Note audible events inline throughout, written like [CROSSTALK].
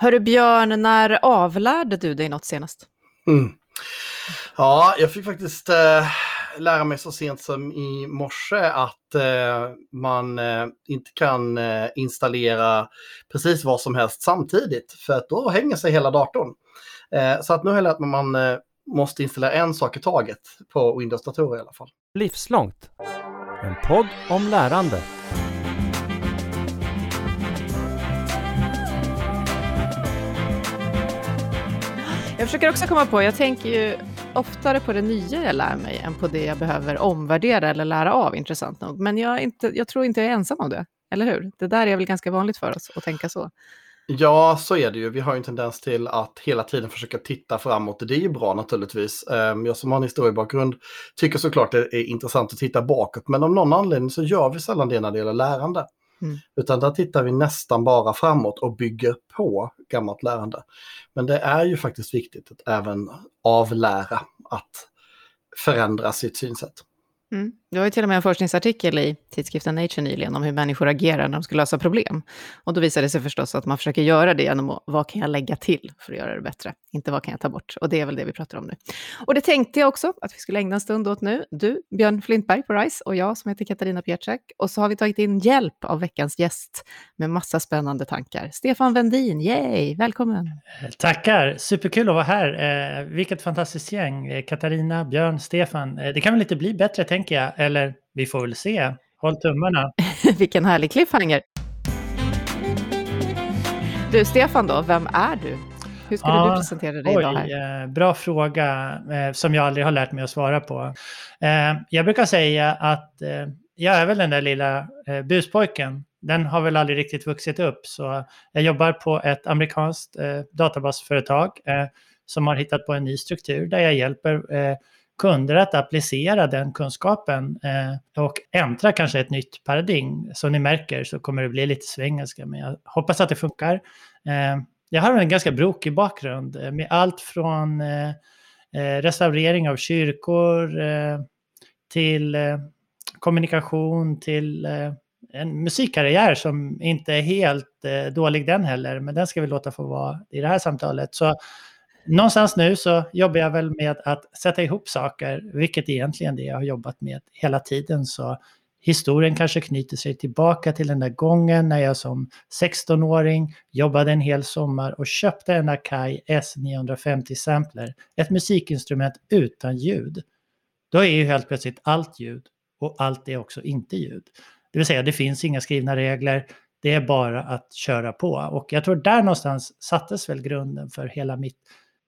Hörru Björn, när avlärde du dig något senast? Mm. Ja, jag fick faktiskt eh, lära mig så sent som i morse att eh, man eh, inte kan eh, installera precis vad som helst samtidigt för att då hänger sig hela datorn. Eh, så att nu har jag lärt mig att man eh, måste installera en sak i taget på Windows-datorer i alla fall. Livslångt. En podd om lärande. Försöker också komma på, jag tänker ju oftare på det nya jag lär mig än på det jag behöver omvärdera eller lära av, intressant nog. Men jag, inte, jag tror inte jag är ensam om det, eller hur? Det där är väl ganska vanligt för oss att tänka så. Ja, så är det ju. Vi har en tendens till att hela tiden försöka titta framåt. Det är ju bra naturligtvis. Ehm, jag som har en historiebakgrund tycker såklart det är intressant att titta bakåt, men av någon anledning så gör vi sällan det när det gäller lärande. Mm. Utan där tittar vi nästan bara framåt och bygger på gammalt lärande. Men det är ju faktiskt viktigt att även avlära att förändra sitt synsätt. Mm. Det var ju till och med en forskningsartikel i tidskriften Nature nyligen om hur människor agerar när de ska lösa problem. Och då visade det sig förstås att man försöker göra det genom att, vad kan jag lägga till för att göra det bättre? Inte vad kan jag ta bort? Och det är väl det vi pratar om nu. Och det tänkte jag också att vi skulle ägna en stund åt nu. Du, Björn Flintberg på RISE och jag som heter Katarina Pietschak. Och så har vi tagit in hjälp av veckans gäst med massa spännande tankar. Stefan Wendin, yay, välkommen! Eh, tackar, superkul att vara här. Eh, vilket fantastiskt gäng. Eh, Katarina, Björn, Stefan. Eh, det kan väl inte bli bättre tänker jag. Eller vi får väl se. Håll tummarna. [LAUGHS] Vilken härlig cliffhanger. Du, Stefan då, vem är du? Hur skulle ja, du presentera dig oj, idag här? Eh, bra fråga eh, som jag aldrig har lärt mig att svara på. Eh, jag brukar säga att jag är väl den där lilla buspojken. Den har väl aldrig riktigt vuxit upp. Så jag jobbar på ett amerikanskt databasföretag som har hittat på en ny struktur där jag hjälper kunder att applicera den kunskapen eh, och äntra kanske ett nytt paradigm. Som ni märker så kommer det bli lite svengelska, men jag hoppas att det funkar. Eh, jag har en ganska brokig bakgrund eh, med allt från eh, eh restaurering av kyrkor eh, till eh, kommunikation till eh, en musikkarriär som inte är helt dålig den heller, men den ska vi låta få vara i det här samtalet. Så någonstans nu så jobbar jag väl med att sätta ihop saker, vilket egentligen det jag har jobbat med hela tiden. Så historien kanske knyter sig tillbaka till den där gången när jag som 16-åring jobbade en hel sommar och köpte en Akai S950 Sampler, ett musikinstrument utan ljud. Då är ju helt plötsligt allt ljud och allt är också inte ljud. Det vill säga, det finns inga skrivna regler, det är bara att köra på. Och jag tror där någonstans sattes väl grunden för hela mitt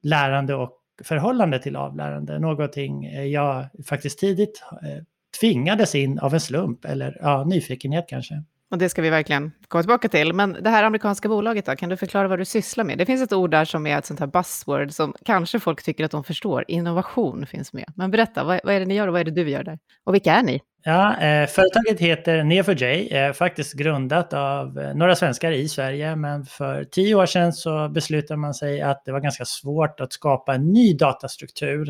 lärande och förhållande till avlärande. Någonting eh, jag faktiskt tidigt eh, tvingades in av en slump eller ja, nyfikenhet kanske. Och det ska vi verkligen komma tillbaka till. Men det här amerikanska bolaget då, kan du förklara vad du sysslar med? Det finns ett ord där som är ett sånt här buzzword som kanske folk tycker att de förstår. Innovation finns med. Men berätta, vad, vad är det ni gör och vad är det du gör där? Och vilka är ni? Ja, eh, företaget heter Neo4j, eh, faktiskt grundat av eh, några svenskar i Sverige, men för tio år sedan så beslutade man sig att det var ganska svårt att skapa en ny datastruktur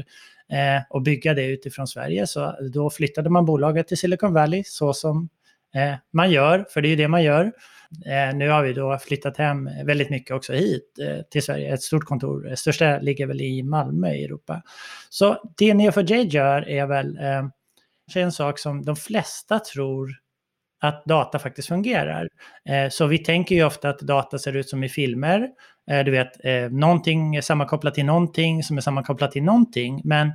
eh, och bygga det utifrån Sverige. Så då flyttade man bolaget till Silicon Valley, så som Eh, man gör, för det är ju det man gör. Eh, nu har vi då flyttat hem väldigt mycket också hit eh, till Sverige, ett stort kontor. Största ligger väl i Malmö i Europa. Så det Neo4j gör är väl eh, kanske en sak som de flesta tror att data faktiskt fungerar. Eh, så vi tänker ju ofta att data ser ut som i filmer. Eh, du vet, eh, någonting är sammankopplat till någonting som är sammankopplat till någonting. Men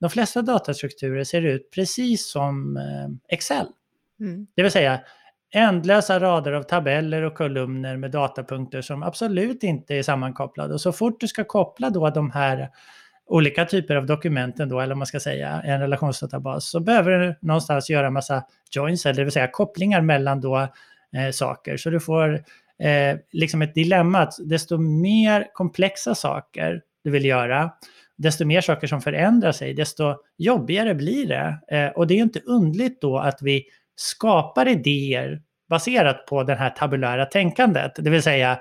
de flesta datastrukturer ser ut precis som eh, Excel. Mm. Det vill säga ändlösa rader av tabeller och kolumner med datapunkter som absolut inte är sammankopplade. Och så fort du ska koppla då de här olika typer av dokumenten då, eller man ska säga, en relationsdatabas, så behöver du någonstans göra massa joins, det vill säga kopplingar mellan då eh, saker. Så du får eh, liksom ett dilemma att desto mer komplexa saker du vill göra, desto mer saker som förändrar sig, desto jobbigare blir det. Eh, och det är ju inte undligt då att vi skapar idéer baserat på det här tabulära tänkandet, det vill säga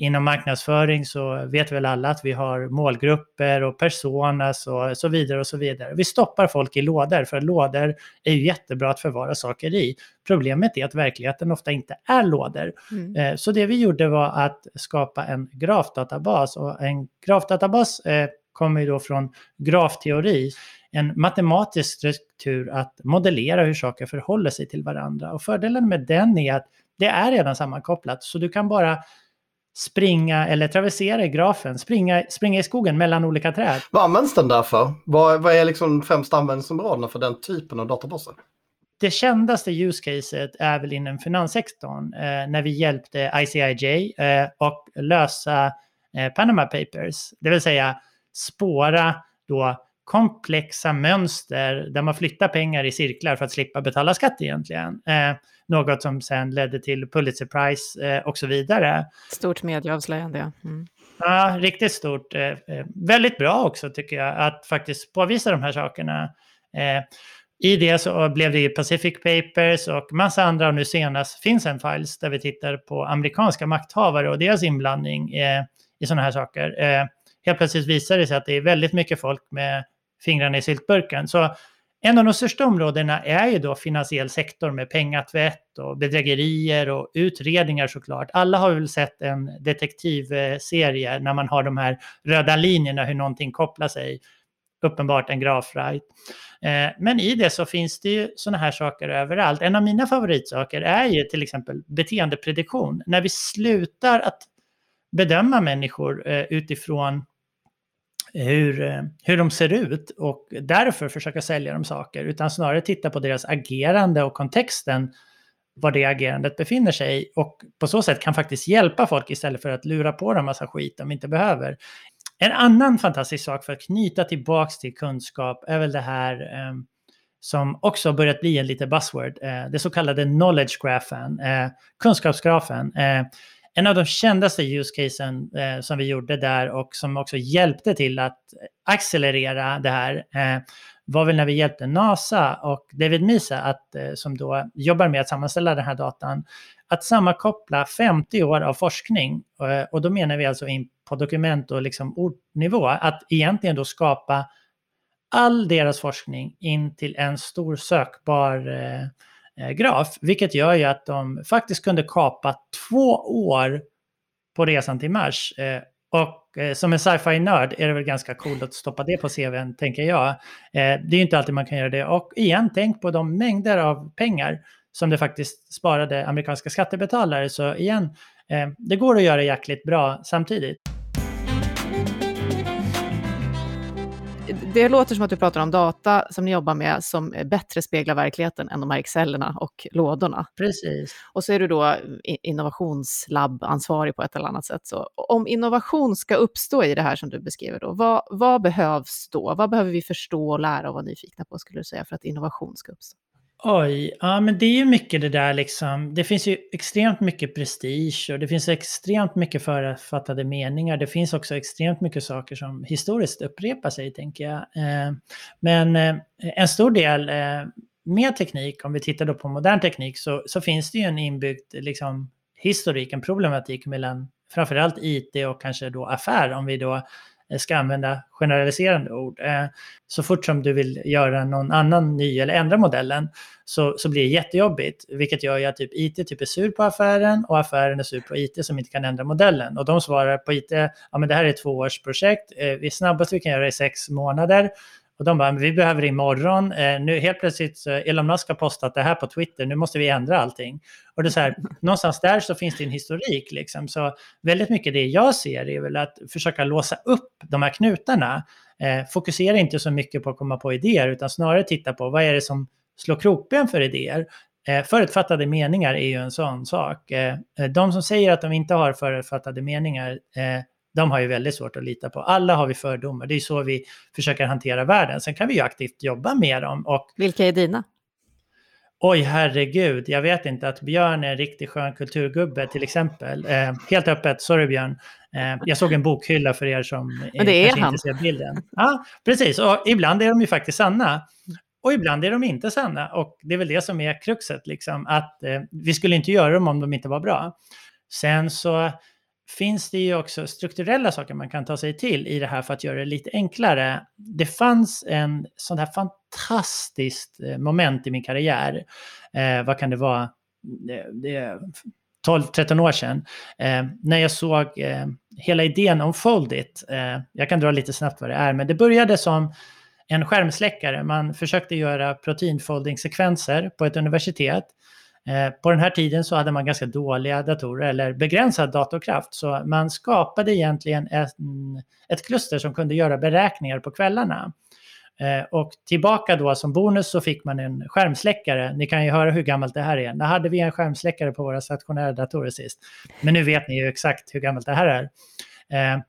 inom marknadsföring så vet väl alla att vi har målgrupper och personas och så vidare och så vidare. Vi stoppar folk i lådor för lådor är ju jättebra att förvara saker i. Problemet är att verkligheten ofta inte är lådor. Mm. Eh, så det vi gjorde var att skapa en grafdatabas och en grafdatabas eh, kommer ju då från grafteori en matematisk struktur att modellera hur saker förhåller sig till varandra. Och fördelen med den är att det är redan sammankopplat, så du kan bara springa eller traversera i grafen, springa, springa i skogen mellan olika träd. Vad används den där för? Vad, vad är liksom främst användningsområdena för den typen av databaser? Det kändaste use caset är väl inom finanssektorn eh, när vi hjälpte ICIJ eh, och lösa eh, Panama Papers, det vill säga spåra då komplexa mönster där man flyttar pengar i cirklar för att slippa betala skatt egentligen. Eh, något som sen ledde till Pulitzer Prize eh, och så vidare. Stort medieavslöjande. Mm. Ja, riktigt stort. Eh, eh, väldigt bra också tycker jag att faktiskt påvisa de här sakerna. Eh, I det så blev det ju Pacific Papers och massa andra och nu senast FinCEN Files där vi tittar på amerikanska makthavare och deras inblandning eh, i sådana här saker. helt plötsligt visar det sig att det är väldigt mycket folk med fingrarna i syltburken. Så en av de största områdena är ju då finansiell sektor med pengatvätt och bedrägerier och utredningar såklart. Alla har väl sett en detektivserie när man har de här röda linjerna hur någonting kopplar sig. Uppenbart en grafrajt. Eh, men i det så finns det ju sådana här saker överallt. En av mina favoritsaker är ju till exempel beteendeprediktion. När vi slutar att bedöma människor eh, utifrån hur, eh, hur de ser ut och därför försöka sälja dem saker, utan snarare titta på deras agerande och kontexten, var det agerandet befinner sig och på så sätt kan faktiskt hjälpa folk istället för att lura på dem massa skit de inte behöver. En annan fantastisk sak för att knyta tillbaks till kunskap är väl det här eh, som också börjat bli en lite buzzword, eh, det så kallade knowledge graphen, eh, kunskapsgrafen. Eh, en av de kändaste use casen eh, som vi gjorde där och som också hjälpte till att accelerera det här eh, var väl när vi hjälpte NASA och David Misa, att, eh, som då jobbar med att sammanställa den här datan, att sammankoppla 50 år av forskning. Eh, och då menar vi alltså in på dokument och liksom ordnivå, att egentligen då skapa all deras forskning in till en stor sökbar eh, Eh, graf, vilket gör ju att de faktiskt kunde kapa två år på resan till Mars. Eh, och eh, som en sci-fi-nörd är det väl ganska coolt att stoppa det på CVn, tänker jag. Det är ju inte alltid man kan göra det. Och igen, tänk på de mängder av pengar som det faktiskt sparade amerikanska skattebetalare. Så igen, det går att göra jäkligt bra samtidigt. Det låter som att du pratar om data som ni jobbar med som bättre speglar verkligheten än de här Excelerna och lådorna. Precis. Och så är du då innovationslabbansvarig på ett eller annat sätt. Så om innovation ska uppstå i det här som du beskriver, då, vad, vad behövs då? Vad behöver vi förstå och lära och vara nyfikna på, skulle du säga, för att innovation ska uppstå? Oj, ja men det är ju mycket det där liksom. Det finns ju extremt mycket prestige och det finns extremt mycket författade meningar. Det finns också extremt mycket saker som historiskt upprepar sig, tänker jag. Eh, men eh, en stor del eh, med teknik, om vi tittar då på modern teknik, så, så finns det ju en inbyggd liksom, historik, en problematik mellan framförallt IT och kanske då affär, om vi då Eh, ska använda generaliserande ord. Eh, så fort som du vill göra någon annan ny eller ändra modellen så, så blir det jättejobbigt. Vilket gör ju att typ IT typ är sur på affären och affären är sur på IT som inte kan ändra modellen. Och de svarar på IT, ja men det här är ett tvåårsprojekt, eh, vi snabbast vi kan göra det i sex månader. Och de bara, vi behöver imorgon. Eh, nu helt plötsligt så Elon Musk har postat det här på Twitter, nu måste vi ändra allting. Och det är så här, [LAUGHS] någonstans där så finns det en historik liksom. Så väldigt mycket det jag ser är väl att försöka låsa upp de här knutarna. Eh, fokusera inte så mycket på att komma på idéer, utan snarare titta på vad är det som slår krokben för idéer. Eh, förutfattade meningar är ju en sån sak. Eh, de som säger att de inte har förutfattade meningar, eh, de har ju väldigt svårt att lita på. Alla har vi fördomar, det är så vi försöker hantera världen. Sen kan vi ju aktivt jobba med dem. Och... Vilka är dina? Oj, herregud, jag vet inte att Björn är en riktigt skön kulturgubbe till exempel. Eh, helt öppet, sorry Björn. Eh, jag såg en bokhylla för er som Men det är han. inte ser bilden. Ja, precis, och ibland är de ju faktiskt sanna. Och ibland är de inte sanna. Och det är väl det som är kruxet, liksom, att eh, vi skulle inte göra dem om de inte var bra. Sen så finns det ju också strukturella saker man kan ta sig till i det här för att göra det lite enklare. Det fanns en sån här fantastiskt eh, moment i min karriär. Eh, vad kan det vara? Det, det 12-13 år sedan, eh, när jag såg eh, hela idén om Foldit. Eh, jag kan dra lite snabbt vad det är, men det började som en skärmsläckare. Man försökte göra proteinfolding-sekvenser på ett universitet. Eh, på den här tiden så hade man ganska dåliga datorer eller begränsad datorkraft, så man skapade egentligen ett, ett kluster som kunde göra beräkningar på kvällarna. Eh, och tillbaka då som bonus så fick man en skärmsläckare. Ni kan ju höra hur gammalt det här är. När hade vi en skärmsläckare på våra stationära datorer sist? Men nu vet ni ju exakt hur gammalt det här är. Eh,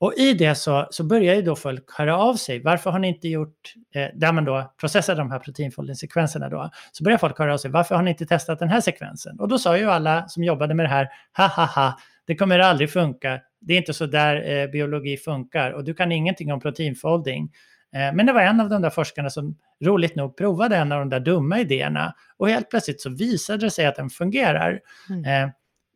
Eh, och i det så, så börjar ju då folk höra av sig. Varför har ni inte gjort, eh, där man då processar de här proteinfolding-sekvenserna då, så börjar folk höra av sig. Varför har ni inte testat den här sekvensen? Och då sa ju alla som jobbade med det här, ha ha ha, det kommer aldrig funka. Det är inte så där eh, biologi funkar och du kan ingenting om proteinfolding. Eh, men det var en av de där forskarna som roligt nog provade en av de där dumma idéerna och helt plötsligt så visade det sig att den fungerar. Mm.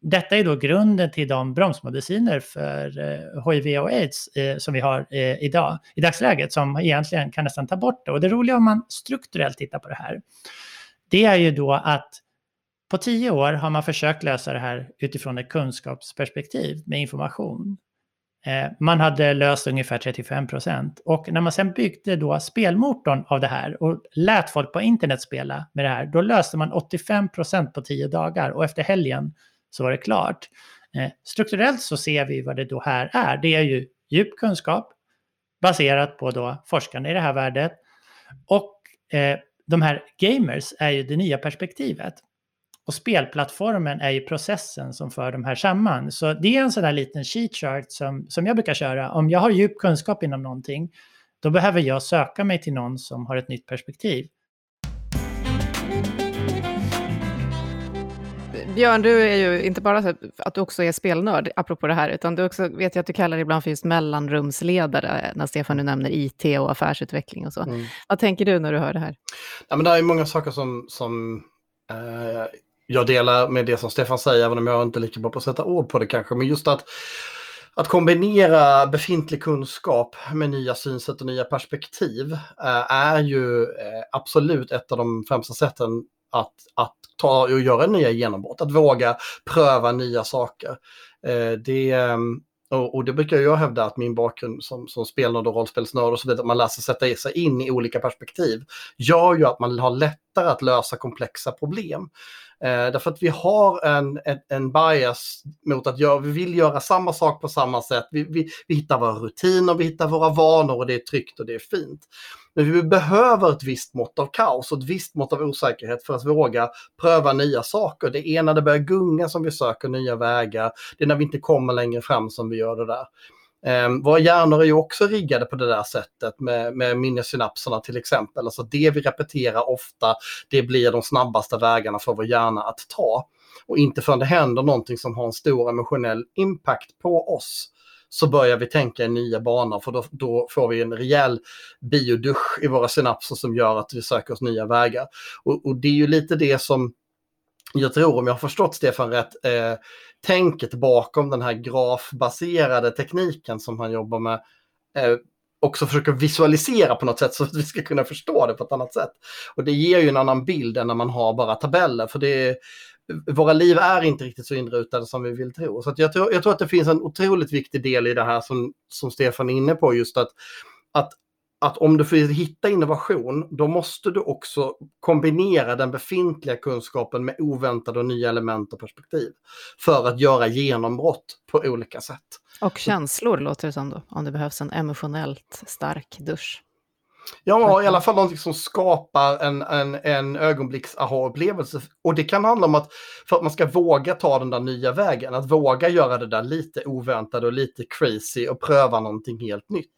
Detta är då grunden till de bromsmediciner för eh, HIV och aids eh, som vi har eh, idag, i dagsläget som egentligen kan nästan ta bort det. Och det roliga om man strukturellt tittar på det här, det är ju då att på tio år har man försökt lösa det här utifrån ett kunskapsperspektiv med information. Man hade löst ungefär 35 procent. Och när man sen byggde då spelmotorn av det här och lät folk på internet spela med det här, då löste man 85 procent på tio dagar och efter helgen så var det klart. Eh, strukturellt så ser vi vad det då här är. Det är ju djup kunskap baserat på då forskarna i det här värdet. Och eh, de här gamers är ju det nya perspektivet. Och spelplattformen är ju processen som för de här samman. Så det är en sån där liten sheet chart som, som jag brukar köra. Om jag har djup kunskap inom någonting, då behöver jag söka mig till någon som har ett nytt perspektiv. Björn, du är ju inte bara att du också är spelnörd, apropå det här, utan du också vet jag att du kallar dig ibland för just mellanrumsledare, när Stefan nu nämner IT och affärsutveckling och så. Mm. Vad tänker du när du hör det här? Ja, men det är många saker som, som eh, jag delar med det som Stefan säger, även om jag inte är lika bra på att sätta ord på det kanske. Men just att, att kombinera befintlig kunskap med nya synsätt och nya perspektiv eh, är ju eh, absolut ett av de främsta sätten att, att ta och göra nya genombrott. Att våga pröva nya saker. Eh, det, ehm, och, och, det brukar jag hävda att min bakgrund som, som spelnörd och rollspelsnörd och så vidare, att man lär sig sätta sig in i olika perspektiv, gör ju att man har lättare att lösa komplexa problem. Eh, därför att vi har en, en, en, bias mot att göra, vi vill göra samma sak på samma sätt. Vi, vi, vi hittar våra rutiner, vi hittar våra vanor och det är tryggt och det är fint. Men vi behöver ett visst mått av kaos och ett visst mått av osäkerhet för att våga pröva nya saker. Det är när det börjar gunga som vi söker nya vägar. Det är när vi inte kommer längre fram som vi gör det där. Um, våra hjärnor är ju också riggade på det där sättet med, med minnesynapserna till exempel. Alltså det vi repeterar ofta, det blir de snabbaste vägarna för vår hjärna att ta. Och inte förrän det händer någonting som har en stor emotionell impact på oss så börjar vi tänka i nya banor för då, då, får vi en rejäl biodusch i våra synapser som gör att vi söker oss nya vägar. Och, och det är ju lite det som jag tror, om jag har förstått Stefan rätt, eh, tänket bakom den här grafbaserade tekniken som han jobbar med eh, också försöker visualisera på något sätt så att vi ska kunna förstå det på ett annat sätt. Och det ger ju en annan bild än när man har bara tabeller, för det våra liv är inte riktigt så inrutade som vi vill tro. Så jag, tror, jag tror att det finns en otroligt viktig del i det här som, som Stefan är inne på, just att, att att om du vill hitta innovation, då måste du också kombinera den befintliga kunskapen med oväntade och nya element och perspektiv. För att göra genombrott på olika sätt. Och känslor låter det som då, om det behövs en emotionellt stark dusch. Ja, i alla fall någonting som skapar en, en, en ögonblicks aha-upplevelse. Och det kan handla om att för att man ska våga ta den där nya vägen, att våga göra det där lite oväntade och lite crazy och pröva någonting helt nytt.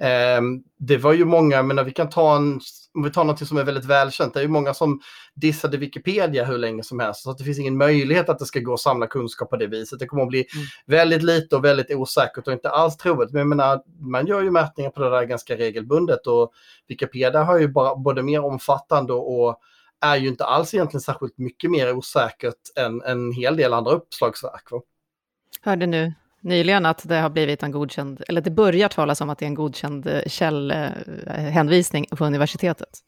Eh, det var ju många, men vi kan ta en, om vi tar något som är väldigt välkänt, det är ju många som dissade Wikipedia hur länge som helst, så att det finns ingen möjlighet att det ska gå att samla kunskap på det viset. Det kommer att bli mm. väldigt lite och väldigt osäkert och inte alls troligt. Men jag menar, man gör ju mätningar på det där ganska regelbundet och Wikipedia har ju bara, både mer omfattande och är ju inte alls egentligen särskilt mycket mer osäkert än en hel del andra uppslagsverk. Hörde nu nyligen att det har blivit en godkänd, eller det börjar talas om att det är en godkänd eh, källhänvisning på universitetet.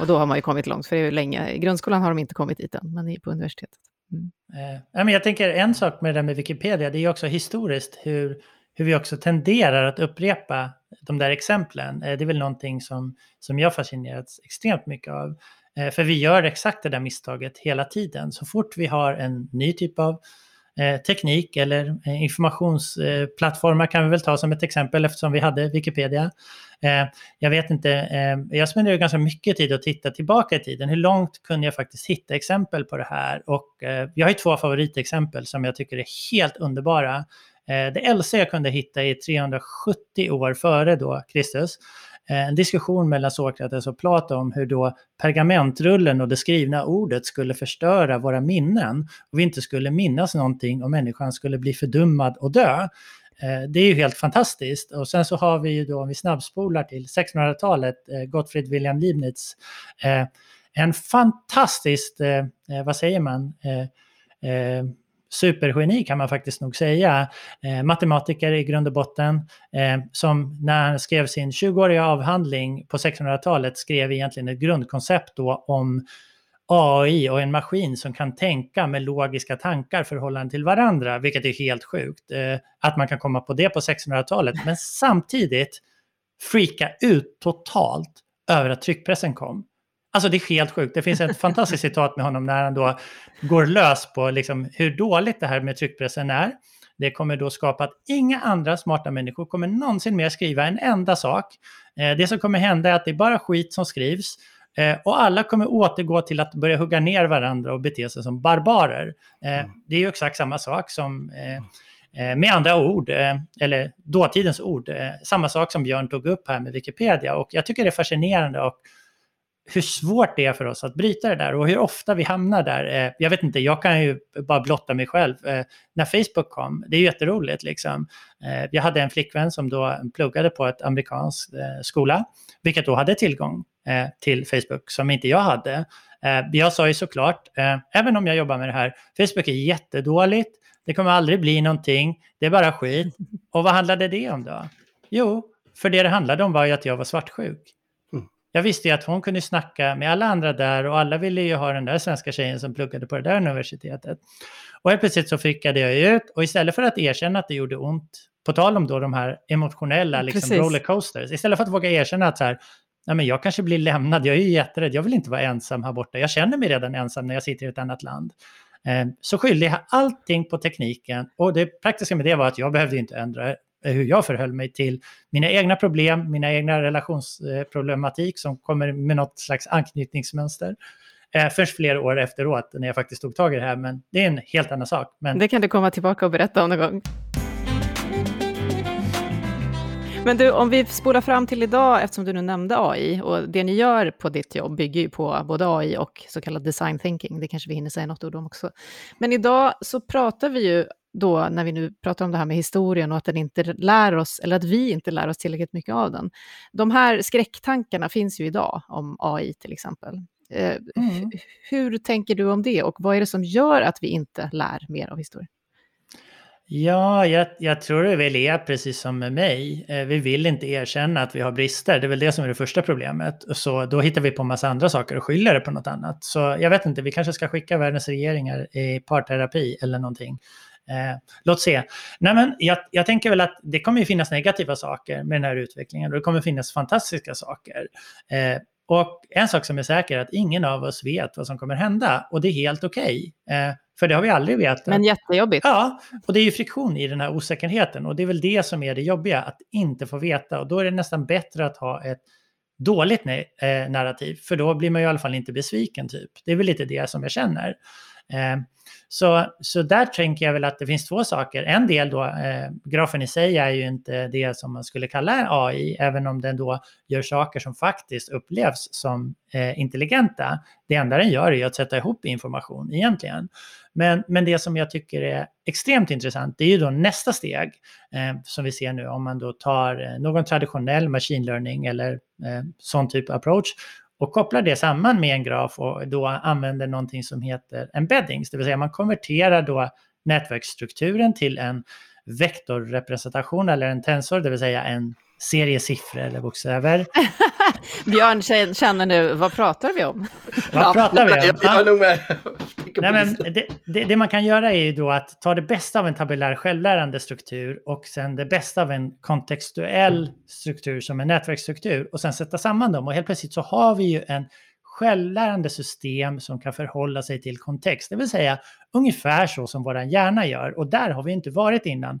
Och då har man ju kommit långt, för det är ju länge, i grundskolan har de inte kommit dit än, men på universitetet. Mm. Eh, jag tänker en sak med det där med Wikipedia, det är ju också historiskt hur, hur vi också tenderar att upprepa de där exemplen. Eh, det är väl någonting som, som jag fascinerats extremt mycket av. Eh, för vi gör exakt det där misstaget hela tiden. Så fort vi har en ny typ av Eh, teknik eller eh, informationsplattformar kan vi väl ta som ett exempel eftersom vi hade Wikipedia. Eh, jag vet inte, jag spenderar ganska mycket tid att titta tillbaka i tiden. Hur långt kunde jag faktiskt hitta exempel på det här? Och jag har ju två favoritexempel som jag tycker är helt underbara. Det äldsta jag kunde hitta är 370 år före då Kristus. Eh, en diskussion mellan Sokrates och Platon om hur då pergamentrullen och det skrivna ordet skulle förstöra våra minnen och vi inte skulle minnas någonting och människan skulle bli fördummad och dö. Eh, det är ju helt fantastiskt. Och sen så har vi ju då, om vi snabbspolar till 1600-talet, eh, Gottfried William Leibniz, en fantastiskt, vad säger man, supergeni kan man faktiskt nog säga. Eh, matematiker i grund och botten eh, som när han skrev sin 20-åriga avhandling på 1600-talet skrev egentligen ett grundkoncept då om AI och en maskin som kan tänka med logiska tankar förhållande till varandra, vilket är helt sjukt. Eh, att man kan komma på det på 1600-talet, men samtidigt freaka ut totalt över att tryckpressen kom. Alltså det är helt sjukt. Det finns ett fantastiskt citat med honom när han då går lös på liksom hur dåligt det här med tryckpressen är. Det kommer då skapa att inga andra smarta människor kommer någonsin mer skriva en enda sak. Eh, det som kommer hända är att det är bara skit som skrivs eh, och alla kommer återgå till att börja hugga ner varandra och bete sig som barbarer. Eh, mm. Det är ju exakt samma sak som med andra ord, eller dåtidens ord, samma sak som Björn tog upp här med Wikipedia. Och jag tycker det är fascinerande och hur svårt det är för oss att bryta det där och hur ofta vi hamnar där. Eh, jag vet inte, jag kan ju bara blotta mig själv. Eh, när Facebook kom, det är ju jätteroligt liksom. Eh, jag hade en flickvän som då pluggade på ett amerikansk skola, vilket då hade tillgång till Facebook som inte jag hade. Jag sa ju såklart, även om jag jobbar med det här, Facebook är jättedåligt, det kommer aldrig bli någonting, det är bara skit. Och vad handlade det om då? Jo, för det det handlade om var ju att jag var svartsjuk jag visste ju att hon kunde snacka med alla andra där och alla ville ju ha den där svenska tjejen som pluggade på det där universitetet. Och helt plötsligt så fickade jag ut och istället för att erkänna att det gjorde ont, på tal om då de här emotionella liksom, rollercoasters, istället för att våga erkänna att så här, nej men jag kanske blir lämnad, jag är ju jätterädd, jag vill inte vara ensam här borta, jag känner mig redan ensam när jag sitter i ett annat land. Eh, så skyllde jag allting på tekniken och det praktiska med det var att jag behövde inte ändra Eh, hur jag förhöll mig till mina egna problem, mina egna relationsproblematik som kommer med något slags anknytningsmönster. Eh, först flera år efteråt när jag faktiskt tog tag i det här, men det är en helt annan sak. Men... Det kan du komma tillbaka och berätta om någon gång. Men du, om vi spolar fram till idag, eftersom du nu nämnde AI, och det ni gör på ditt jobb bygger ju på både AI och så kallad design thinking, det kanske vi hinner säga något ord om också. Men idag så pratar vi ju då när vi nu pratar om det här med historien och att den inte lär oss, eller att vi inte lär oss tillräckligt mycket av den. De här skräcktankarna finns ju idag om AI till exempel. Eh, mm. Hur tänker du om det och vad är det som gör att vi inte lär mer av historien? Ja, jag, jag, tror det väl är precis som med mig. Eh, vi vill inte erkänna att vi har brister. Det är väl det som är det första problemet. Så då hittar vi på en massa andra saker och skyller det på något annat. Så jag vet inte, vi kanske ska skicka världens regeringar i parterapi eller någonting. Eh, låt se. Nej, men jag, jag, tänker väl att det kommer finnas negativa saker med den här utvecklingen och det kommer finnas fantastiska saker. Eh, och en sak som är säker är att ingen av oss vet vad som kommer hända och det är helt okej. Okay. Eh, för det har vi aldrig vetat. Men jättejobbigt. Ja, och det är ju friktion i den här osäkerheten och det är väl det som är det jobbiga, att inte få veta. Och då är det nästan bättre att ha ett dåligt eh, narrativ, för då blir man ju i alla fall inte besviken typ. Det är väl lite det som jag känner. Eh, så, så där tänker jag väl att det finns två saker. En del då, eh, grafen i sig är ju inte det som man skulle kalla AI, även om den då gör saker som faktiskt upplevs som eh, intelligenta. Det enda den gör är att sätta ihop information egentligen. Men, men det som jag tycker är extremt intressant, det är ju då nästa steg eh, som vi ser nu om man då tar eh, någon traditionell machine learning eller eh, sån typ av approach och kopplar det samman med en graf och då använder någonting som heter embeddings, det vill säga man konverterar då nätverksstrukturen till en vektorrepresentation eller en tensor, det vill säga en serie siffror eller bokstäver. [LAUGHS] Björn känner nu, vad pratar vi om? Vad pratar vi om? Jag, nog med. Nej, men det, det, det, man kan göra är ju då att ta det bästa av en tabellär självlärande struktur och sen det bästa av en kontextuell struktur som en nätverksstruktur och sen sätta samman dem och helt plötsligt så har vi ju en självlärande system som kan förhålla sig till kontext, det vill säga ungefär så som vår hjärna gör och där har vi inte varit innan.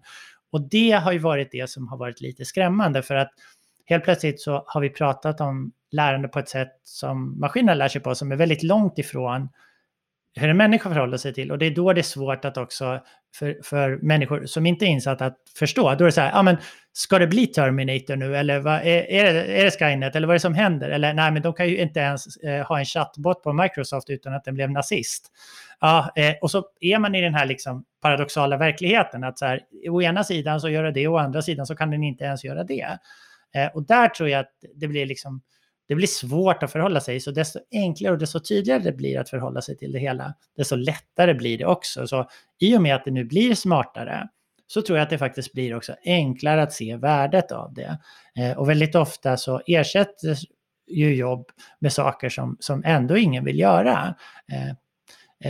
Och det har ju varit det som har varit lite skrämmande för att helt plötsligt så har vi pratat om lärande på ett sätt som maskinerna lär sig på som är väldigt långt ifrån hur en människa förhåller sig till. Och det är då det är svårt att också för, för människor som inte är insatta att förstå. Då är det så här, ja men ska det bli Terminator nu eller vad, är, är, det, är det Skynet eller vad är det som händer? Eller nej, men de kan ju inte ens eh, ha en chattbot på Microsoft utan att den blev nazist. Ja, eh, och så är man i den här liksom paradoxala verkligheten att så här, å ena sidan så gör det det, å andra sidan så kan den inte ens göra det. Eh, och där tror jag att det blir liksom det blir svårt att förhålla sig. Så desto enklare och desto tydligare det blir att förhålla sig till det hela, desto lättare blir det också. Så i och med att det nu blir smartare så tror jag att det faktiskt blir också enklare att se värdet av det. Eh, och väldigt ofta så ersätts ju jobb med saker som, som ändå ingen vill göra. Eh,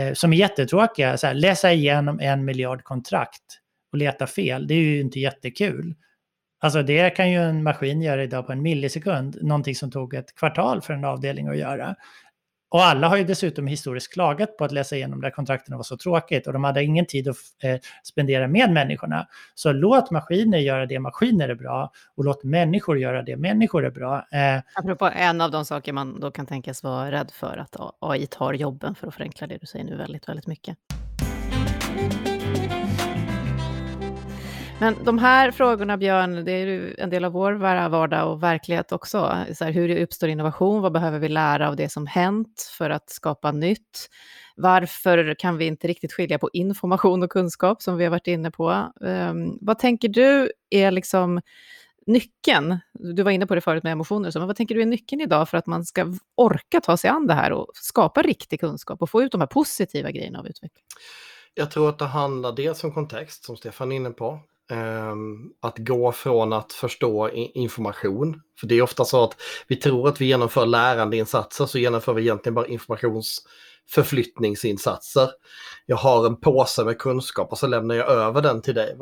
eh, som är jättetråkiga, så här, läsa igenom en miljard kontrakt och leta fel, det är ju inte jättekul. Alltså det kan ju en maskin göra idag på en millisekund, någonting som tog ett kvartal för en avdelning att göra. Och alla har ju dessutom historiskt klagat på att läsa igenom där kontrakten var så tråkigt och de hade ingen tid att eh, spendera med människorna. Så låt maskiner göra det maskiner är bra och låt människor göra det människor är bra. Eh, Apropå en av de saker man då kan tänkas vara rädd för, att AI tar jobben för att förenkla det du säger nu väldigt, väldigt mycket. Men de här frågorna, Björn, det är ju en del av vår vardag och verklighet också. Så här, hur uppstår innovation? Vad behöver vi lära av det som hänt för att skapa nytt? Varför kan vi inte riktigt skilja på information och kunskap, som vi har varit inne på? Um, vad tänker du är liksom nyckeln? Du var inne på det förut med emotioner, så, men vad tänker du är nyckeln idag för att man ska orka ta sig an det här och skapa riktig kunskap och få ut de här positiva grejerna av utveckling? Jag tror att det handlar dels om kontext, som Stefan är inne på. Ehm, att gå från att förstå information. För det är ofta så att vi tror att vi genomför lärandeinsatser så genomför vi egentligen bara informationsförflyttningsinsatser. Jag har en påse med kunskap och så lämnar jag över den till dig.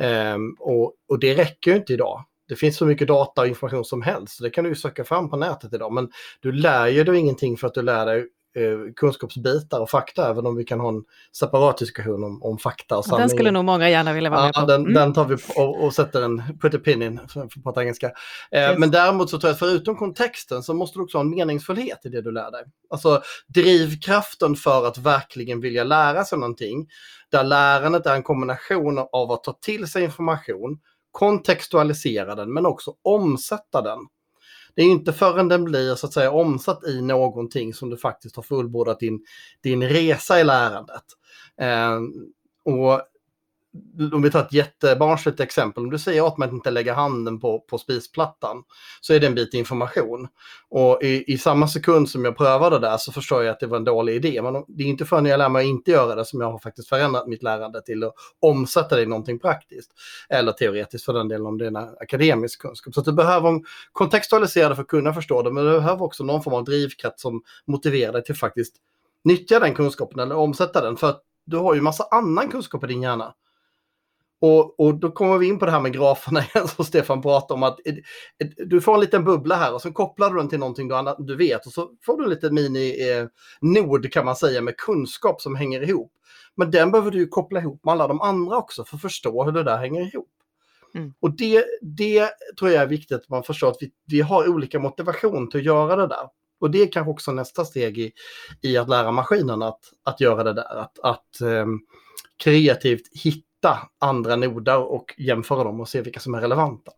Ehm, och, och det räcker ju inte idag. Det finns så mycket data och information som helst, så det kan du söka fram på nätet idag. Men du lär ju dig ingenting för att du lär dig eh, kunskapsbitar och fakta, även om vi kan ha en separat diskussion om, om fakta och sanning. Den skulle nog många gärna vilja vara med på. Den, mm. den tar vi och, och, sätter en put a pin in, för att prata engelska. Eh, Men däremot så tror jag att förutom kontexten så måste du också ha en meningsfullhet i det du lär dig. Alltså drivkraften för att verkligen vilja lära sig någonting, där lärandet är en kombination av att ta till sig information, kontextualisera den, men också omsätta den det är inte förrän den blir så att säga omsatt i någonting som du faktiskt har fullbordat din, din resa i lärandet. Eh, och om vi tar ett jättebarnsligt exempel, om du säger åt mig att inte lägga handen på, på spisplattan så är det en bit information. Och i, i samma sekund som jag prövade det där så förstår jag att det var en dålig idé. Men det är inte förrän jag lär mig att inte göra det som jag har faktiskt förändrat mitt lärande till att omsätta det i någonting praktiskt. Eller teoretiskt för den delen om det är en akademisk kunskap. Så att du behöver kontextualisera det för att kunna förstå det, men du behöver också någon form av drivkraft som motiverar dig till faktiskt nyttja den kunskapen eller omsätta den. För att du har ju massa annan kunskap i din hjärna och, och då kommer vi in på det här med graferna [LAUGHS] igen som Stefan pratade om. att ett, ett, Du får en liten bubbla här och så kopplar du den till någonting du, du vet och så får du en liten mini-nod eh, kan man säga med kunskap som hänger ihop. Men den behöver du koppla ihop med alla de andra också för att förstå hur det där hänger ihop. Mm. Och det, det tror jag är viktigt att man förstår att vi, vi har olika motivation till att göra det där. Och det är kanske också nästa steg i, i att lära maskinen att, att göra det där. Att, att um, kreativt hitta hitta andra noder och jämföra dem och se vilka som är relevanta.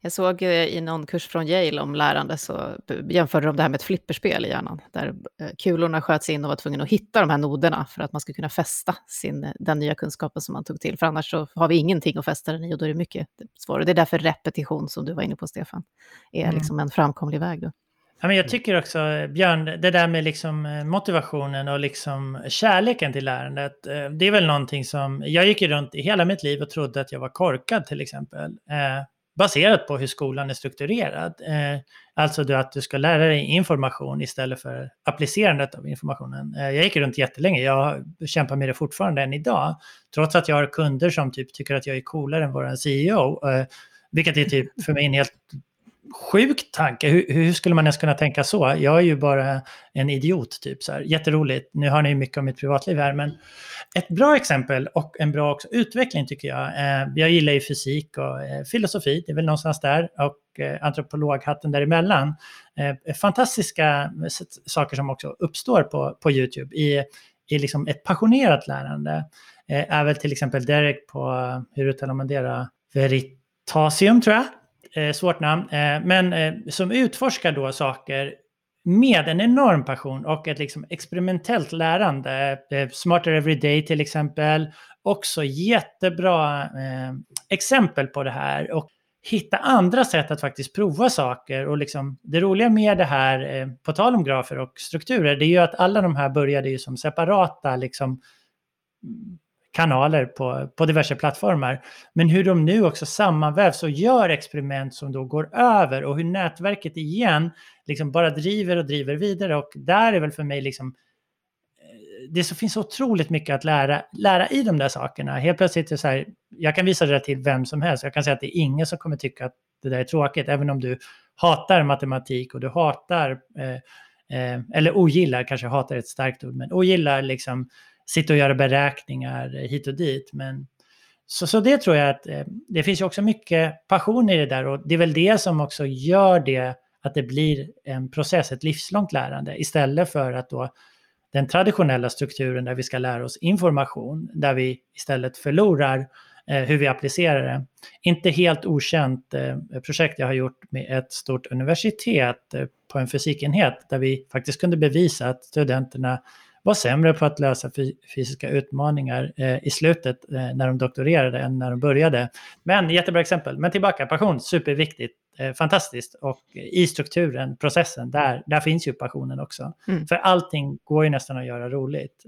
Jag såg i någon kurs från Yale om lärande så jämförde de det här med ett flipperspel i hjärnan, där eh, kulorna sköts in och var tvungna att hitta de här noderna för att man skulle kunna fästa sin, den nya kunskapen som man tog till. För annars så har vi ingenting att fästa den i och då är det mycket svårare. Det är därför repetition, som du var inne på Stefan, är mm. liksom en framkomlig väg. Då. Ja, men jag tycker också, Björn, det där med liksom eh, motivationen och liksom kärleken till lärandet. Eh, det är väl någonting som, jag gick ju runt i hela mitt liv och trodde att jag var korkad till exempel. Eh, baserat på hur skolan är strukturerad. Eh, alltså att du ska lära dig information istället för applicerandet av informationen. Eh, jag gick runt jättelänge, jag kämpar med det fortfarande än idag. Trots att jag har kunder som typ tycker att jag är coolare än vår CEO. Eh, vilket är typ för mig en helt sjuk tanke. Hur, hur, skulle man ens kunna tänka så? Jag är ju bara en idiot, typ så här. Jätteroligt. Nu har ni mycket om mitt privatliv här, men ett bra exempel och en bra också utveckling tycker jag. Eh, jag gillar ju fysik och eh, filosofi, det är väl någonstans där, och eh, antropologhatten däremellan. Eh, fantastiska eh, saker som också uppstår på, på YouTube i, i liksom ett passionerat lärande. Eh, är väl till exempel Derek på, eh, hur uttalar man det Veritasium tror jag eh, svårt namn, eh, men eh, som utforskar då saker med en enorm passion och ett liksom experimentellt lärande. Eh, Smarter Everyday till exempel. Också jättebra eh, exempel på det här. Och hitta andra sätt att faktiskt prova saker. Och liksom, det roliga med det här, eh, på tal om grafer och strukturer, det är ju att alla de här började ju som separata liksom, kanaler på, på diverse plattformar. Men hur de nu också sammanvävs och gör experiment som då går över och hur nätverket igen liksom bara driver och driver vidare. Och där är väl för mig liksom eh, det så finns otroligt mycket att lära, lära i de där sakerna. Helt plötsligt är det så här, jag kan visa det till vem som helst. Jag kan säga att det är ingen som kommer tycka att det där är tråkigt, även om du hatar matematik och du hatar, eh, eh, eller ogillar, kanske hatar ett starkt ord, men ogillar liksom sitta och göra beräkningar hit och dit. Men, så, så det tror jag att eh, det finns ju också mycket passion i det där och det är väl det som också gör det att det blir en process, ett livslångt lärande istället för att då den traditionella strukturen där vi ska lära oss information, där vi istället förlorar eh, hur vi applicerar det. Inte helt okänt eh, projekt jag har gjort med ett stort universitet eh, på en fysikenhet där vi faktiskt kunde bevisa att studenterna var sämre på att lösa fysiska utmaningar eh, i slutet eh, när de doktorerade än när de började. Men jättebra exempel. Men tillbaka, passion, superviktigt, eh, fantastiskt. Och i strukturen, processen, där, där finns ju passionen också. Mm. För allting går ju nästan att göra roligt.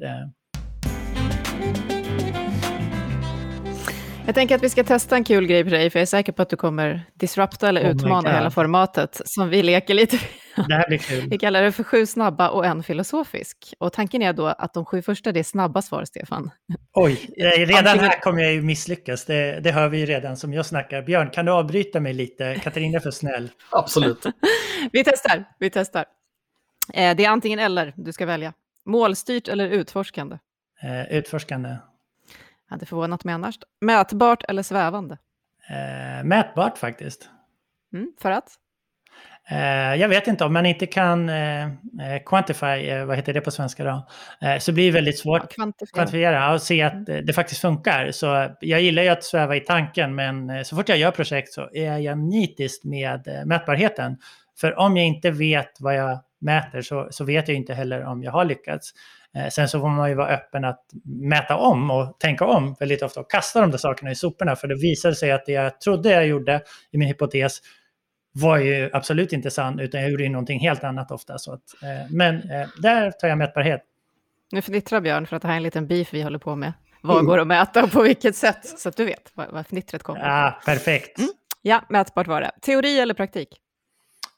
Eh. Jag tänker att vi ska testa en kul grej på dig, för jag är säker på att du kommer disrupta eller oh utmana hela formatet som vi leker lite. Det här blir kul. Vi kallar det för sju snabba och en filosofisk. Och tanken är då att de sju första, det är snabba svar, Stefan. Oj, redan här kommer jag ju misslyckas. Det, det hör vi ju redan som jag snackar. Björn, kan du avbryta mig lite? Katarina är för snäll. [LAUGHS] Absolut. [LAUGHS] vi testar, vi testar. Eh, det är antingen eller du ska välja. Målstyrt eller utforskande? Eh, utforskande. Hade förvånat mig annars. Mätbart eller svävande? Eh, mätbart faktiskt. Mm, för att? Eh, jag vet inte om man inte kan eh, eh quantify, eh, vad heter det på svenska då? Eh, så blir det väldigt svårt att kvantifiera. kvantifiera och se att mm. det faktiskt funkar. Så jag gillar ju att sväva i tanken, men så fort jag gör projekt så är jag nitisk med mätbarheten. För om jag inte vet vad jag mäter så, så vet jag inte heller om jag har lyckats. Eh, sen så får man ju vara öppen att mäta om och tänka om väldigt ofta och kasta de där sakerna i soporna. För det visade sig att det jag trodde jag gjorde i min hypotes var ju absolut inte sann, utan jag gjorde ju någonting helt annat ofta. Så att, eh, men eh, där tar jag mätbarhet. Nu fnittrar Björn för att det här är en liten beef vi håller på med. Vad mm. går att mäta och på vilket sätt? Så att du vet var fnittret kommer. Ja, perfekt. Mm. Ja, mätbart var det. Teori eller praktik?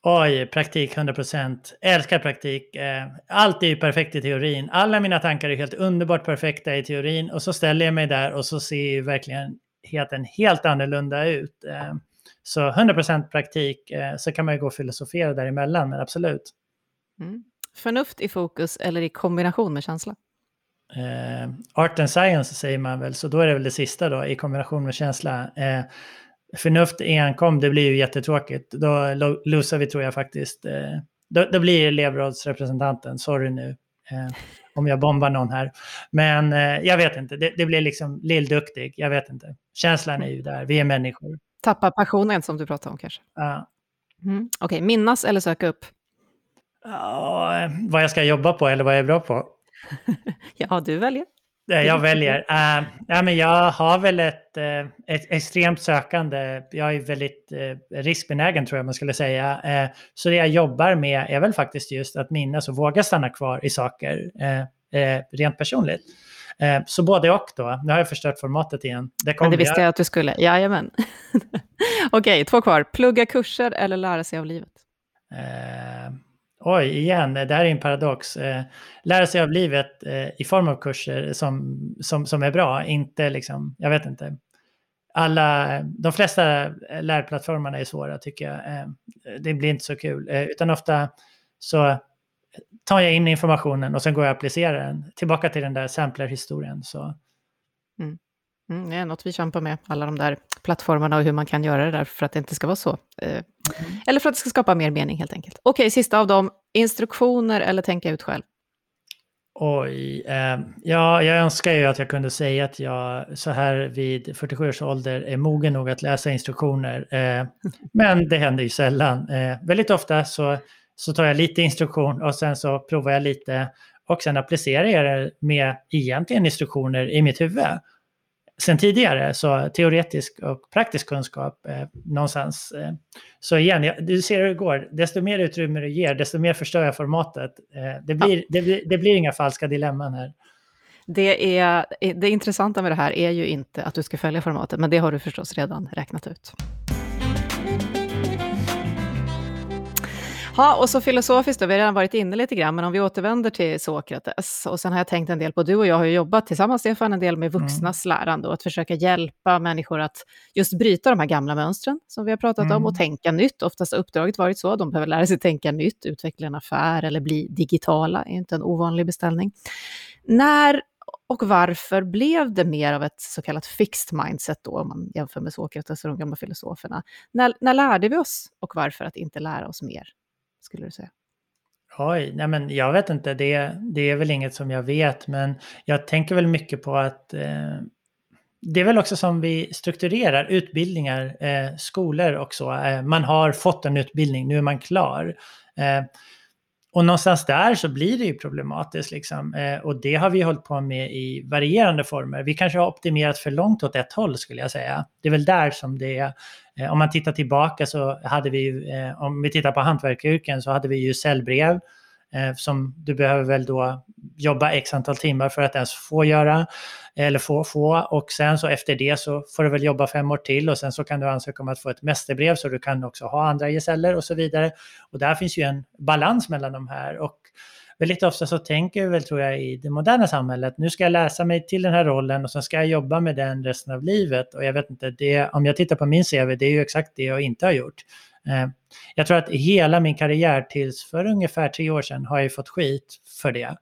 Oj, praktik 100%. Älskar praktik. Eh, allt är ju perfekt i teorin. Alla mina tankar är helt underbart perfekta i teorin. Och så ställer jag mig där och så ser ju verkligen helt annorlunda ut. Eh, så 100% praktik. Eh, så kan man ju gå och filosofera däremellan, men absolut. Mm. Förnuft i fokus eller i kombination med känsla? art and science säger man väl, så då är det väl det sista då, i kombination med känsla förnuft enkom, det blir ju jättetråkigt. Då losar vi tror jag faktiskt. Eh, då, då blir elevrådsrepresentanten, sorry nu eh, om jag bombar någon här. Men eh, jag vet inte, det, det blir liksom lillduktig, jag vet inte. Känslan är ju där, vi är människor. Tappa passionen som du pratade om kanske? Ja. Mm. Okej, okay, minnas eller söka upp? Ja, vad jag ska jobba på eller vad jag är bra på. [LAUGHS] ja, du väljer. Jag väljer? Uh, ja, men jag har väl ett, uh, ett extremt sökande. Jag är väldigt uh, riskbenägen tror jag man skulle säga. Uh, så det jag jobbar med är väl faktiskt just att minnas och våga stanna kvar i saker rent personligt. Så både och då. Nu har jag förstört formatet igen. Det, Men det visste jag att du skulle. Jajamän. [LAUGHS] Okej, två kvar. Plugga kurser eller lära sig av livet? Oj, igen, det här är en paradox. Eh, lära sig av livet eh, i form av kurser som, som, som är bra, inte liksom, jag vet inte. Alla, de flesta lärplattformarna är svåra tycker jag. Eh, det blir inte så kul, utan ofta så tar jag in informationen och sen går jag och applicerar den. Tillbaka till den där samplerhistorien. Så. Mm. Mm, det är något vi kämpar med, alla de där plattformarna och hur man kan göra det där för att det inte ska vara så. Eh, mm. Eller för att det ska skapa mer mening helt enkelt. Okej, sista av dem. Instruktioner eller tänka ut själv? Oj, eh, ja, jag önskar ju att jag kunde säga att jag så här vid 47 års ålder är mogen nog att läsa instruktioner. Eh, [LAUGHS] men det händer ju sällan. Eh, väldigt ofta så, så tar jag lite instruktion och sen så provar jag lite och sen applicerar jag det med egentligen instruktioner i mitt huvud sen tidigare, så teoretisk och praktisk kunskap eh, någonstans. Eh. Så igen, ja, du ser hur det går. Desto mer utrymme du ger, desto mer förstör jag formatet. Eh, det, blir, ja. det, blir, det blir inga falska dilemman här. Det, är, det intressanta med det här är ju inte att du ska följa formatet, men det har du förstås redan räknat ut. Ja, och så filosofiskt då, vi har redan varit inne lite grann, men om vi återvänder till Sokrates, och sen har jag tänkt en del på, du och jag har ju jobbat tillsammans, Stefan, en del med vuxnas mm. lärande och att försöka hjälpa människor att just bryta de här gamla mönstren som vi har pratat mm. om och tänka nytt. Oftast har uppdraget varit så, de behöver lära sig tänka nytt, utveckla en affär eller bli digitala, är inte en ovanlig beställning. När och varför blev det mer av ett så kallat fixed mindset då, om man jämför med Sokrates och de gamla filosoferna? När, när lärde vi oss och varför att inte lära oss mer? Skulle du säga? Oj, nej men jag vet inte, det, det är väl inget som jag vet, men jag tänker väl mycket på att eh, det är väl också som vi strukturerar utbildningar, eh, skolor och så. Eh, man har fått en utbildning, nu är man klar. Eh, och någonstans där så blir det ju problematiskt. Liksom. Eh, och det har vi hållit på med i varierande former. Vi kanske har optimerat för långt åt ett håll skulle jag säga. Det är väl där som det är. Eh, om man tittar tillbaka så hade vi, eh, om vi tittar på hantverkaryrken så hade vi ju cellbrev eh, som du behöver väl då jobba x antal timmar för att ens få göra eller få, få och sen så efter det så får du väl jobba fem år till och sen så kan du ansöka om att få ett mästerbrev så du kan också ha andra gesäller och så vidare. Och där finns ju en balans mellan de här och väldigt ofta så tänker vi väl tror jag i det moderna samhället, nu ska jag läsa mig till den här rollen och sen ska jag jobba med den resten av livet. Och jag vet inte, det, om jag tittar på min CV, det är ju exakt det jag inte har gjort. Eh, jag tror att hela min karriär tills för ungefär tre år sedan har jag fått skit för det.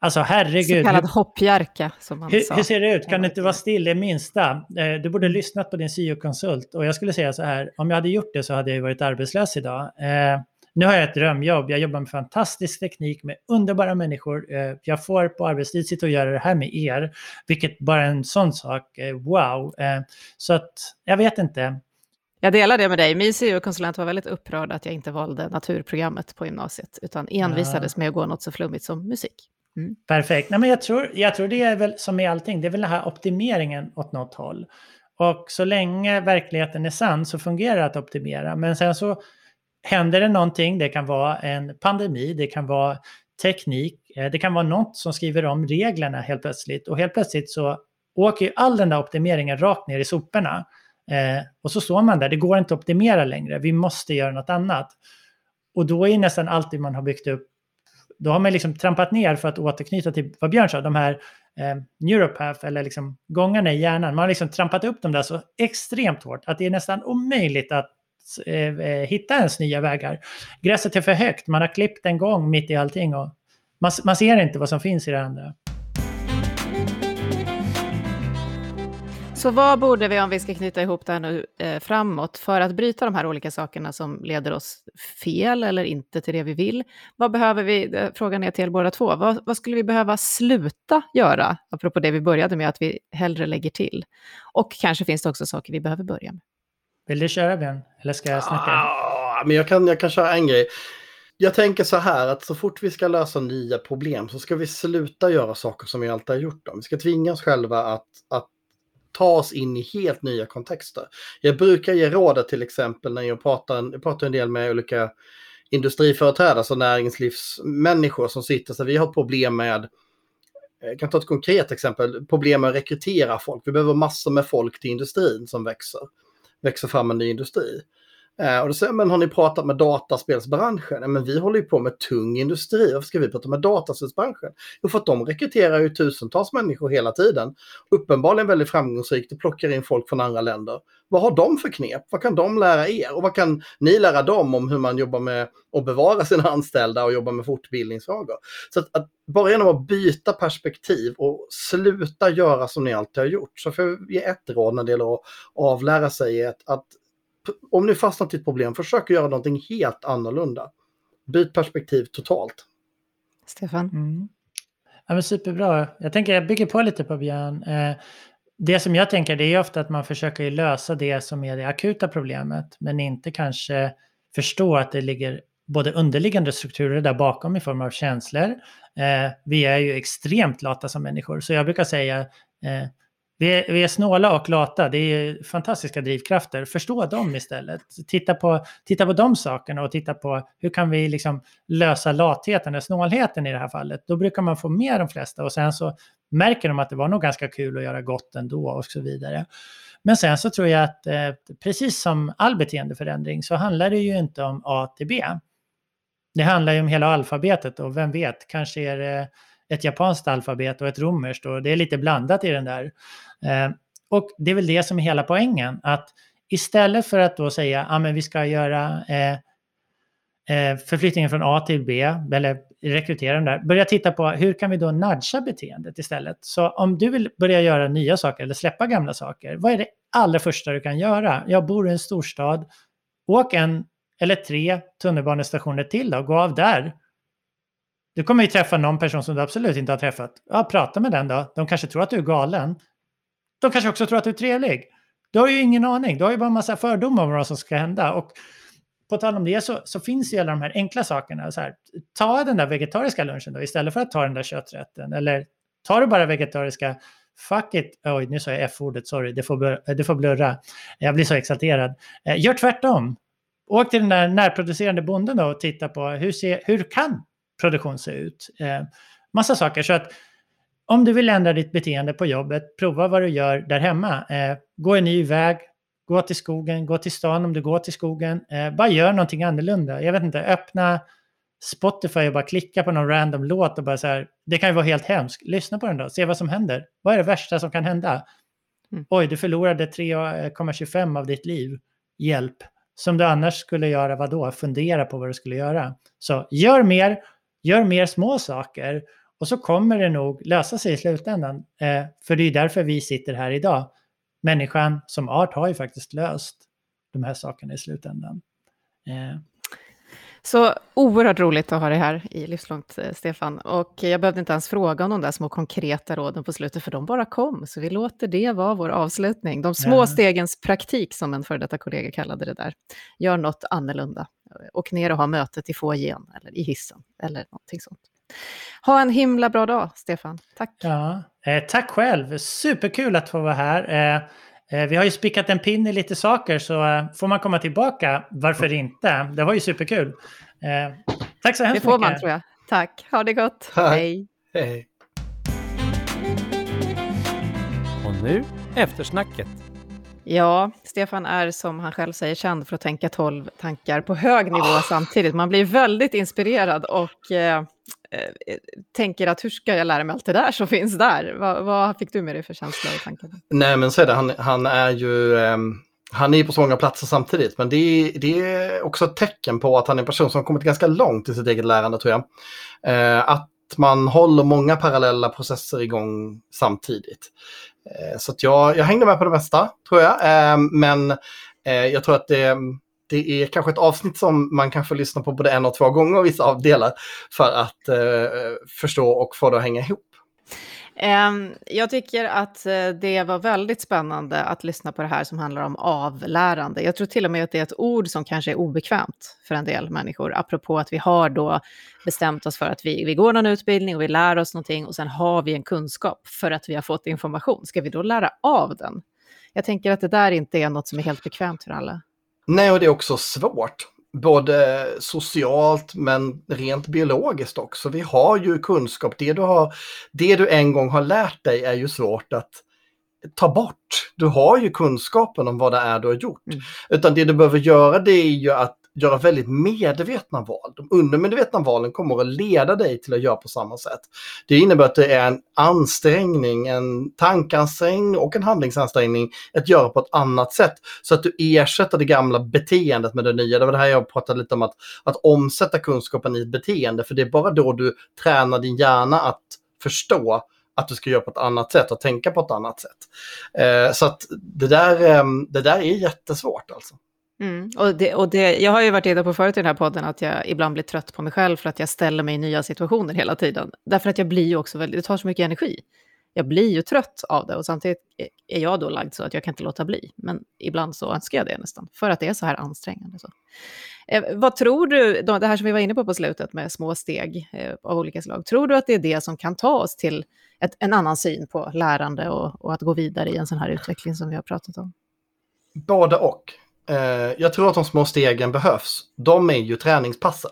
Alltså herregud. Så kallad hoppjerka som man hur, sa. Hur ser det ut? Kan det inte vara still det minsta? Eh, du borde lyssnat på din syo-konsult. Och jag skulle säga så här, om jag hade gjort det så hade jag varit arbetslös idag. Eh, nu har jag ett drömjobb. Jag jobbar med fantastisk teknik med underbara människor. Eh, jag får på arbetstid sitta och göra det här med er, vilket bara en sån sak, wow. Så att jag vet inte. Jag delar det med dig. Min syo-konsulent var väldigt upprörd att jag inte valde naturprogrammet på gymnasiet, utan envisades med att gå något så flummigt som musik. Mm. Perfekt. Nej, men jag, tror, jag tror det är väl som med allting, det är väl den här optimeringen åt något håll. Och så länge verkligheten är sann så fungerar det att optimera. Men sen så händer det någonting, det kan vara en pandemi, det kan vara teknik, eh, det kan vara något som skriver om reglerna helt plötsligt. Och helt plötsligt så åker ju all den där optimeringen rakt ner i soporna. Eh, och så står man där, det går inte att optimera längre, vi måste göra något annat. Och då är nästan alltid man har byggt upp, då har man liksom trampat ner för att återknyta till vad Björn sa, de här eh, neuropath eller liksom gångarna i hjärnan. Man har liksom trampat upp dem där så extremt hårt att det är nästan omöjligt att eh, eh hitta ens nya vägar. Gräset är för högt, man har klippt en gång mitt i allting och man, man ser inte vad som finns i det andra. Så vad borde vi, om vi ska knyta ihop det här nu eh, framåt, för att bryta de här olika sakerna som leder oss fel eller inte till det vi vill? Vad behöver vi, eh, frågan är till er båda två, vad, vad, skulle vi behöva sluta göra, apropå det vi började med, att vi hellre lägger till? Och kanske finns det också saker vi behöver börja med. Vill du köra Björn? Eller ska jag snacka? Ah, men jag kan, jag kan köra en grej. jag tänker så här att så fort vi ska lösa nya problem så ska vi sluta göra saker som vi alltid har gjort. Dem. Vi ska tvinga oss själva att, att ta oss in i helt nya kontexter. Jag brukar ge rådet till exempel när jag pratar, jag pratar en del med olika industriföreträdare, alltså näringslivsmänniskor som sitter så vi har problem med jag kan ta ett konkret exempel, problem med att rekrytera folk. Vi behöver massor med folk till industrin som växer. Växer fram en ny industri. Eh, och då säger men har ni pratat med dataspelsbranschen? Men vi håller ju på med tung industri. Varför ska vi prata med dataspelsbranschen? Jo, för att de rekryterar ju tusentals människor hela tiden. Uppenbarligen väldigt framgångsrikt och plockar in folk från andra länder. Vad har de för knep? Vad kan de lära er? Och vad kan ni lära dem om hur man jobbar med att bevara sina anställda och jobba med fortbildningsfrågor? Så att, att bara genom att byta perspektiv och sluta göra som ni alltid har gjort. Så får jag ge ett råd när det gäller att avlära sig att, att om ni fastnat i ett problem, försök göra någonting helt annorlunda. Byt perspektiv totalt. Stefan? Mm. Ja, men superbra. Jag tänker, jag bygger på lite på Björn. Eh, det som jag tänker det är ofta att man försöker lösa det som är det akuta problemet, men inte kanske förstå att det ligger både underliggande strukturer där bakom i form av känslor. Eh, vi är ju extremt lata som människor, så jag brukar säga eh, vi är, vi är snåla och lata, det är fantastiska drivkrafter. Förstå dem istället. Titta på, titta på de sakerna och titta på hur kan vi liksom lösa latheten, eller snålheten i det här fallet. Då brukar man få med de flesta och sen så märker de att det var nog ganska kul att göra gott ändå och så vidare. Men sen så tror jag att eh, precis som all beteendeförändring så handlar det ju inte om A till B. Det handlar ju om hela alfabetet och vem vet, kanske är det ett japanskt alfabet och ett romerskt och det är lite blandat i den där. Eh, och det är väl det som är hela poängen, att istället för att då säga att ah, vi ska göra eh, eh, förflyttningen från A till B, eller rekrytera den där, börja titta på hur kan vi då nudga beteendet istället. Så om du vill börja göra nya saker eller släppa gamla saker, vad är det allra första du kan göra? Jag bor i en storstad, åk en eller tre tunnelbanestationer till då, gå av där du kommer ju träffa någon person som du absolut inte har träffat. Ja, prata med den då. De kanske tror att du är galen. De kanske också tror att du är trevlig. Du har ju ingen aning. Du har ju bara en massa fördomar om vad som ska hända. Och på tal om det så, så finns ju alla de här enkla sakerna. Så här, ta den där vegetariska lunchen då istället för att ta den där kötträtten. Eller tar du bara vegetariska, fuck it. Oj, nu sa jag F-ordet, sorry. Det får, det får blurra. Jag blir så exalterad. Eh, gör tvärtom. Åk till den där närproducerande bonden då och titta på hur, se, hur kan produktion se ut. Eh, massa saker. Så att om du vill ändra ditt beteende på jobbet, prova vad du gör där hemma. Eh, gå en ny väg, gå till skogen, gå till stan om du går till skogen. Eh, bara gör någonting annorlunda. Jag vet inte, öppna Spotify och bara klicka på någon random låt och bara så här, det kan ju vara helt hemskt. Lyssna på den då, se vad som händer. Vad är det värsta som kan hända? Mm. Oj, du förlorade 3,25 av ditt liv. Hjälp. Som du annars skulle göra, vad då? Fundera på vad du skulle göra. Så gör mer, Gör mer små saker och så kommer det nog lösa sig i slutändan. Eh, för det är därför vi sitter här idag. Människan som art har ju faktiskt löst de här sakerna i slutändan. Eh. Så oerhört roligt att ha dig här i Livslångt, eh, Stefan. Och jag behövde inte ens fråga om de där små konkreta råden på slutet, för de bara kom. Så vi låter det vara vår avslutning. De små ja. stegens praktik, som en före detta kollega kallade det där. Gör något annorlunda. Åk ner och ha mötet i foajén eller i hissen eller någonting sånt. Ha en himla bra dag, Stefan. Tack. Ja, eh, tack själv. Superkul att få vara här. Eh, eh, vi har ju spickat en pin i lite saker, så eh, får man komma tillbaka, varför inte? Det var ju superkul. Eh, tack så hemskt mycket. Det får man, tror jag. Tack. Ha det gott. Hej. Hej. Och nu eftersnacket. Ja, Stefan är som han själv säger känd för att tänka tolv tankar på hög nivå oh. samtidigt. Man blir väldigt inspirerad och eh, eh, tänker att hur ska jag lära mig allt det där som finns där? Va, vad fick du med dig för känslor och tankar? Nej, men så är det. Han, han är ju... Um... Han är på så många platser samtidigt, men det är, det är också ett tecken på att han är en person som kommit ganska långt i sitt eget lärande tror jag. Eh, att man håller många parallella processer igång samtidigt. Eh, så jag, jag hängde med på det mesta, tror jag. Ehm, men eh, jag tror att det, det är kanske ett avsnitt som man kan få lyssna på både en och två gånger, vissa avdelar för att eh, förstå och få det att hänga ihop. Ehm, jag tycker att eh, det var väldigt spännande att lyssna på det här som handlar om avlärande. Jag tror till och med att det är ett ord som kanske är obekvämt för en del människor, apropå att vi har då bestämt oss för att vi, vi går någon utbildning och vi lär oss någonting och sen har vi en kunskap för att vi har fått information. Ska vi då lära av den? Jag tänker att det där inte är något som är helt bekvämt för alla. Nej, och det är också svårt både socialt men rent biologiskt också. Vi har ju kunskap. Det du, har, det du en gång har lärt dig är ju svårt att ta bort. Du har ju kunskapen om vad det är du har gjort. Mm. Utan det du behöver göra det är ju att göra väldigt medvetna val. De undermedvetna valen kommer att leda dig till att göra på samma sätt. Det innebär att det är en ansträngning, en tankansträngning och en handlingsansträngning att göra på ett annat sätt. Så att du ersätter det gamla beteendet med det nya. Det var det här jag pratade lite om, att, att omsätta kunskapen i ett beteende. För det är bara då du tränar din hjärna att förstå att du ska göra på ett annat sätt och tänka på ett annat sätt. Eh, så att det där, eh, det där är jättesvårt alltså. Mm. Och det, och det, jag har ju varit inne på förut i den här podden att jag ibland blir trött på mig själv för att jag ställer mig i nya situationer hela tiden. Därför att jag blir ju också väldigt, det tar så mycket energi. Jag blir ju trött av det och samtidigt är jag då lagd så att jag kan inte låta bli. Men ibland så önskar jag det nästan, för att det är så här ansträngande. Så. Eh, vad tror du, det här som vi var inne på på slutet med små steg eh, av olika slag, tror du att det är det som kan ta oss till ett, en annan syn på lärande och, och att gå vidare i en sån här utveckling som vi har pratat om? Både och. Eh, jag tror att de små stegen behövs. De är ju träningspassen.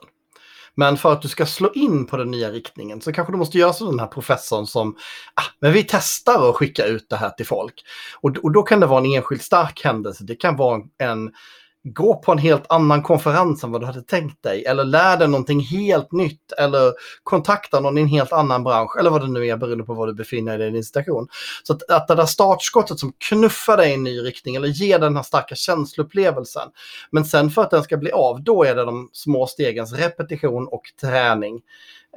Men för att du ska slå in på den nya riktningen så kanske du måste göra som den här professorn som, ah, men vi testar att skicka ut det här till folk. Och, och då kan det vara en enskild stark händelse. Det kan vara en gå på en helt annan konferens än vad du hade tänkt dig. Eller lär dig någonting helt nytt. Eller kontakta någon i en helt annan bransch. Eller vad det nu är beroende på var du befinner dig i din situation. Så att, att det där startskottet som knuffar dig i en ny riktning eller ger den här starka känsloupplevelsen. Men sen för att den ska bli av, då är det de små stegens repetition och träning.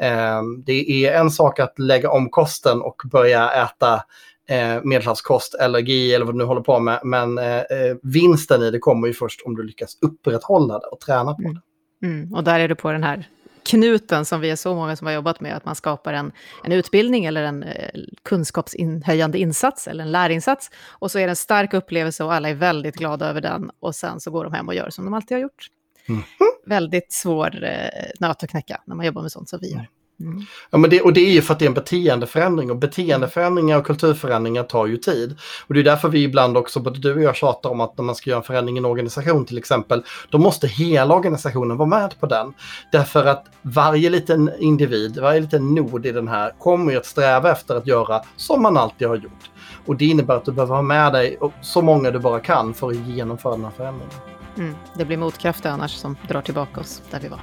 Ehm, det är en sak att lägga om kosten och börja äta eh, medelhavskost eller GI eller vad du nu håller på med. Men eh, eh, vinsten i det kommer ju först om du lyckas upprätthålla det och träna på mm. det. Mm. Och där är du på den här knuten som vi är så många som har jobbat med, att man skapar en, en utbildning eller en eh, kunskapshöjande insats eller en lärinsats. Och så är det en stark upplevelse och alla är väldigt glada över den. Och sen så går de hem och gör som de alltid har gjort. Mm. Väldigt svår eh, nöt att knäcka när man jobbar med sånt som vi gör. Mm. Ja, men det, och det är ju för att det är en beteendeförändring och beteendeförändringar och kulturförändringar tar ju tid. Och det är därför vi ibland också, både du och jag tjatar om att när man ska göra en förändring i en organisation till exempel, då måste hela organisationen vara med på den. Därför att varje liten individ, varje liten nod i den här kommer ju att sträva efter att göra som man alltid har gjort. Och det innebär att du behöver ha med dig så många du bara kan för att genomföra den här förändringen. Mm, det blir motkrafter annars som drar tillbaka oss där vi var.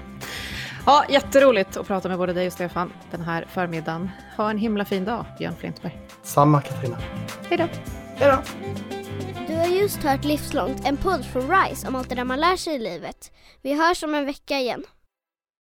Ja, jätteroligt att prata med både dig och Stefan den här förmiddagen. Ha en himla fin dag, Björn Flintberg. Samma, Katarina. Hej då. Hej då. Du har just hört Livslångt, en podd från RISE om allt det där man lär sig i livet. Vi hörs om en vecka igen.